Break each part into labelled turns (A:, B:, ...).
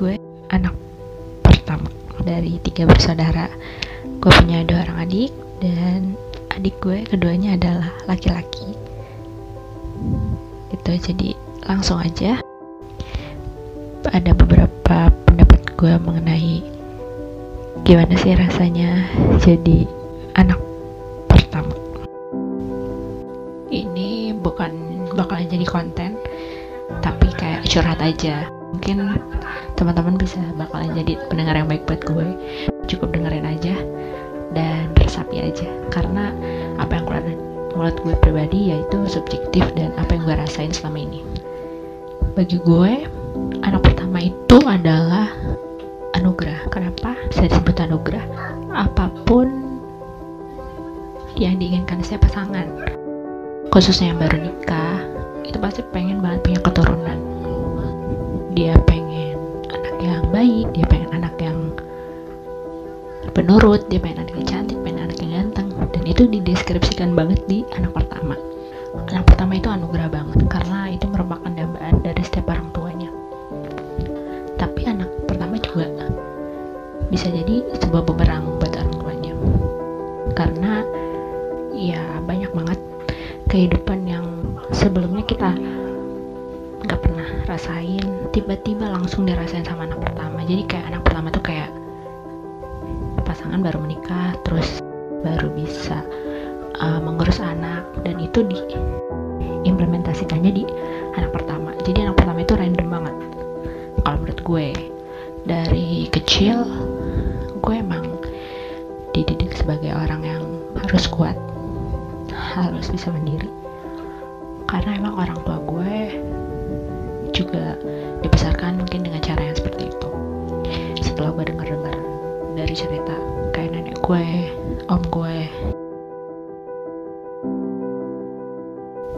A: gue anak pertama dari tiga bersaudara. Gue punya dua orang adik dan adik gue keduanya adalah laki-laki. Itu jadi langsung aja. Ada beberapa pendapat gue mengenai gimana sih rasanya jadi anak pertama. Ini bukan bakalan jadi konten tapi kayak curhat aja. Mungkin teman-teman bisa bakalan jadi pendengar yang baik buat gue. Cukup dengerin aja dan resapi aja. Karena apa yang keluar mulut gue pribadi yaitu subjektif dan apa yang gue rasain selama ini. Bagi gue anak pertama itu adalah anugerah. Kenapa saya disebut anugerah? Apa pun yang diinginkan saya pasangan khususnya yang baru nikah itu pasti pengen banget punya keturunan. Dia pengen baik dia pengen anak yang penurut dia pengen anak yang cantik pengen anak yang ganteng. Dan itu dideskripsikan banget di anak pertama. Anak pertama itu anugerah banget karena itu merupakan dambaan dari setiap orang tuanya. Tapi anak pertama juga bisa jadi sebuah bumerang buat orang tuanya. Karena ya banyak banget kehidupan yang sebelumnya kita nggak pernah rasain tiba-tiba langsung dirasain sama anak jadi kayak anak pertama tuh kayak pasangan baru menikah terus baru bisa uh, mengurus anak. Dan itu di implementasikannya di anak pertama. Jadi anak pertama itu random banget kalau menurut gue. Dari kecil gue emang dididik sebagai orang yang harus kuat harus bisa mandiri. Karena emang orang tua gue juga dibesarkan mungkin dengan cara yang setelah gue denger-dengar dari cerita kayak nenek gue om gue.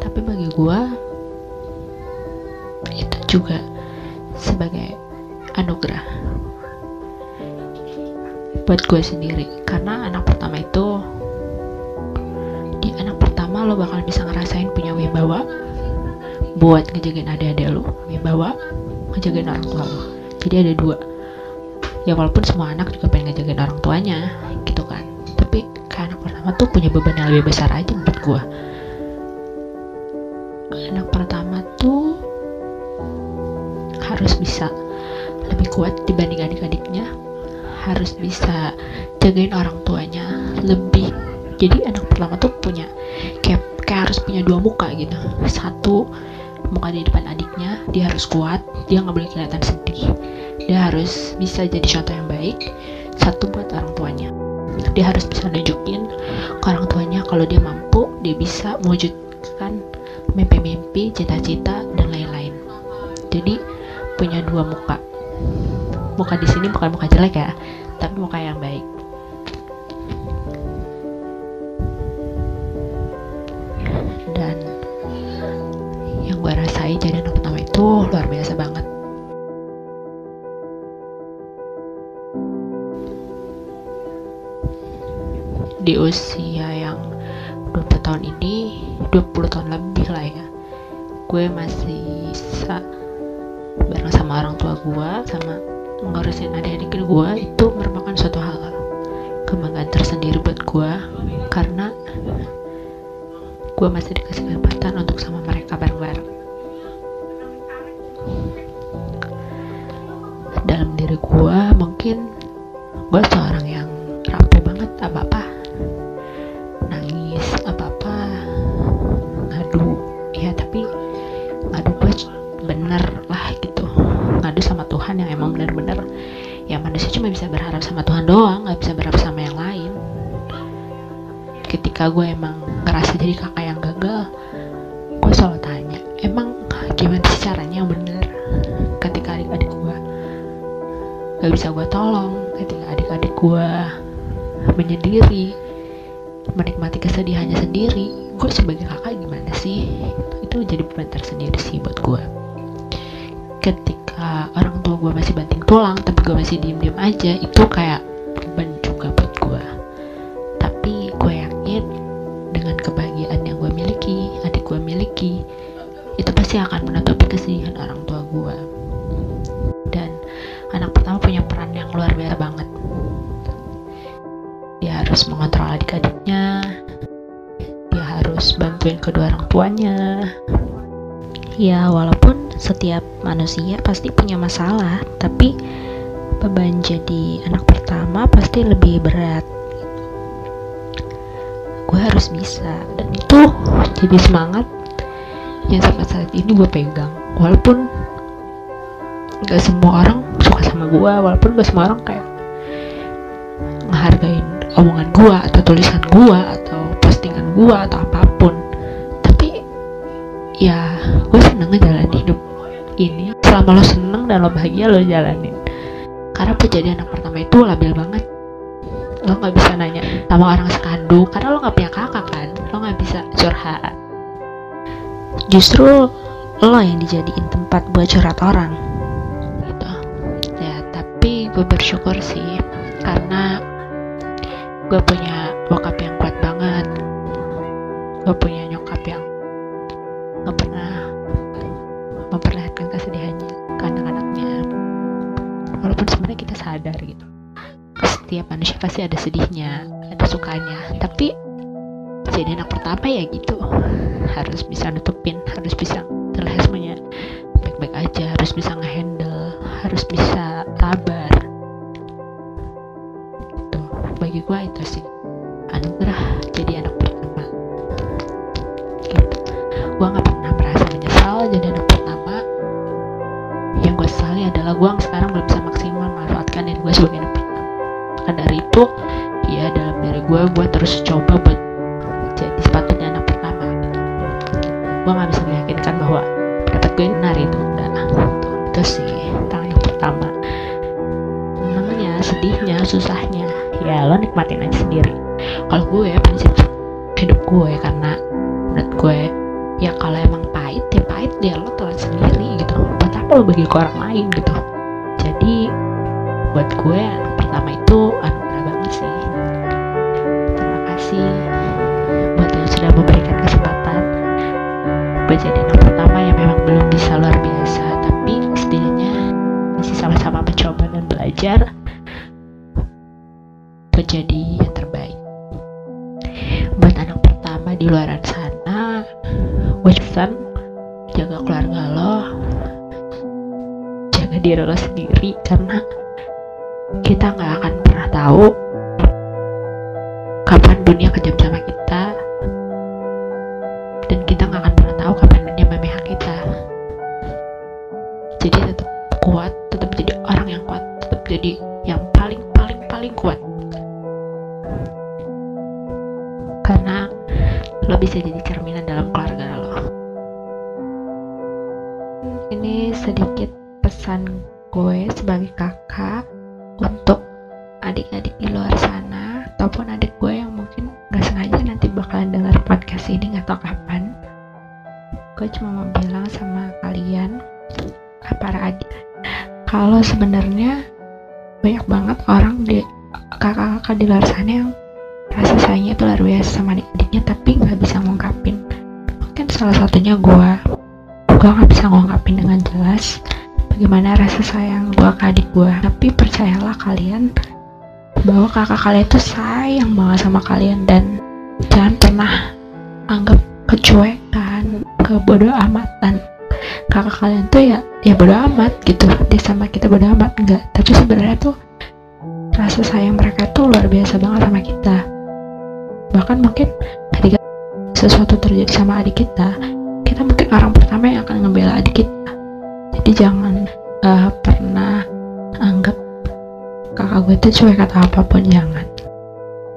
A: Tapi bagi gue itu juga sebagai anugerah buat gue sendiri. Karena anak pertama itu di anak pertama lo bakal bisa ngerasain punya wibawa buat ngejagain adik-adik lo. Wibawa ngejagain orang tua lo. Jadi ada dua ya walaupun semua anak juga pengen ngejagain orang tuanya gitu kan. Tapi kayak anak pertama tuh punya beban yang lebih besar aja buat gue anak pertama tuh harus bisa lebih kuat dibanding adik-adiknya harus bisa jagain orang tuanya lebih. Jadi anak pertama tuh punya kayak kayak harus punya dua muka gitu. Satu muka di depan adiknya dia harus kuat dia nggak boleh kelihatan sedih dia harus bisa jadi contoh yang baik satu buat orang tuanya. Dia harus bisa nunjukin ke orang tuanya kalau dia mampu dia bisa mewujudkan mimpi-mimpi cita-cita dan lain-lain. Jadi punya dua muka. Muka di sini bukan muka jelek ya tapi muka yang baik. Dan yang gue rasain jadi anak pertama itu luar biasa banget di usia yang 20 tahun ini 20 tahun lebih lah ya. Gue masih bisa bareng sama orang tua gue sama ngurusin adik-adik gue itu merupakan suatu hal kebanggaan tersendiri buat gue karena gue masih dikasih kesempatan untuk sama mereka bareng-bareng. Dalam diri gue mungkin gue seorang yang doang nggak bisa berharap sama yang lain. Ketika gue emang ngerasa jadi kakak yang gagal gue selalu tanya emang gimana sih caranya yang bener? Ketika adik-adik gue gak bisa gue tolong ketika adik-adik gue menyendiri menikmati kesedihannya sendiri gue sebagai kakak gimana sih? Itu jadi beban tersendiri sih buat gue. Ketika orang tua gue masih banting tulang tapi gue masih diem diem aja itu kayak beban juga buat gue tapi gue yakin dengan kebahagiaan yang gue miliki adik gue miliki itu pasti akan menutupi kesedihan orang tua gue dan anak pertama punya peran yang luar biasa banget. Dia harus mengontrol adik-adiknya dia harus bantuin kedua orang tuanya. Ya walaupun setiap manusia pasti punya masalah tapi beban jadi anak pertama pasti lebih berat. Gue harus bisa. Dan itu jadi semangat yang sampai saat ini gue pegang. Walaupun gak semua orang suka sama gue walaupun gak semua orang kayak ngehargain omongan gue atau tulisan gue atau postingan gue atau apa pun. Tapi ya gue seneng ngejalanin hidup ini. Selama lo seneng dan lo bahagia lo jalanin. Karena jadi anak pertama itu labil banget. Lo nggak bisa nanya sama orang sekandung karena lo nggak punya kakak kan? Lo nggak bisa curhat. Justru lo yang dijadiin tempat buat curhat orang. Gitu. Ya tapi gue bersyukur sih karena gue punya bokap yang kuat banget. Gue punya walaupun sebenarnya kita sadar gitu. Setiap manusia pasti ada sedihnya ada sukanya. Tapi jadi anak pertama ya gitu. Harus bisa nutupin harus bisa terlihat semuanya. Baik-baik aja harus bisa ngehandle harus bisa sabar. Bagi gue itu sih anugerah jadi anak pertama. Gitu. Gue nggak pernah merasa menyesal jadi anak pertama. Yang gue sesali adalah gue sekarang gue terus coba buat jadi sepatutnya anak pertama. Gue nggak bisa meyakinkan bahwa pendapat gue benar itu enggak. Itu sih tentang yang pertama. Senangnya sedihnya susahnya ya lo nikmatin aja sendiri. Kalau gue prinsip hidup gue karena menurut gue ya kalau emang pahit ya pahit ya lo telan sendiri gitu. Buat apa lo bagi ke orang lain gitu? Jadi buat gue anak pertama itu anugerah banget sih kasih buat yang sudah memberikan kesempatan buat jadi anak pertama yang memang belum bisa luar biasa. Tapi setidaknya masih sama-sama mencoba dan belajar menjadi yang terbaik. Buat anak pertama di luar sana pesan jaga keluarga lo. Jaga diri lo sendiri karena kita nggak akan pernah tahu dunia kejam sama kita. Dan kita nggak akan pernah tahu kapan dunia memihak kita. Jadi tetap kuat tetap jadi orang yang kuat tetap jadi yang paling paling paling kuat. Karena lo bisa jadi cerminan dalam keluarga lo. Ini sedikit pesan gue sebagai kakak untuk adik-adik di luar sana ini gak tau kapan. Gue cuma mau bilang sama kalian para adik kalau sebenarnya banyak banget orang di kakak-kakak di luar sana yang rasa sayangnya itu luar biasa sama adik-adiknya tapi nggak bisa ngungkapin. Mungkin salah satunya gue gue nggak bisa ngungkapin dengan jelas bagaimana rasa sayang gue ke adik gue tapi percayalah kalian bahwa kakak kalian itu sayang banget sama kalian dan jangan pernah anggap kecuekan kebodoh amatan kakak kalian tuh ya ya bodoh amat gitu. Dia sama kita bodoh amat enggak. Tapi sebenarnya tuh rasa sayang mereka tuh luar biasa banget sama kita. Bahkan mungkin ketika sesuatu terjadi sama adik kita kita mungkin orang pertama yang akan ngebela adik kita. Jadi jangan uh, pernah anggap kakak gue itu cuek kata apa pun jangan.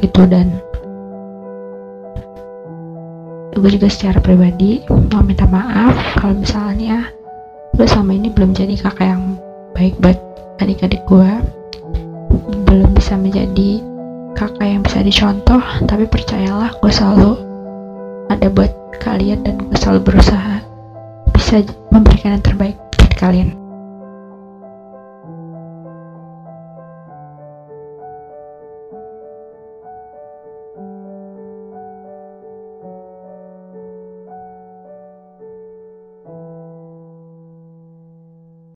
A: Gitu dan gue juga secara pribadi mau minta maaf kalau misalnya gue selama ini belum jadi kakak yang baik buat adik-adik gue. Belum bisa menjadi kakak yang bisa dicontoh tapi percayalah gue selalu ada buat kalian dan gue selalu berusaha bisa memberikan yang terbaik buat kalian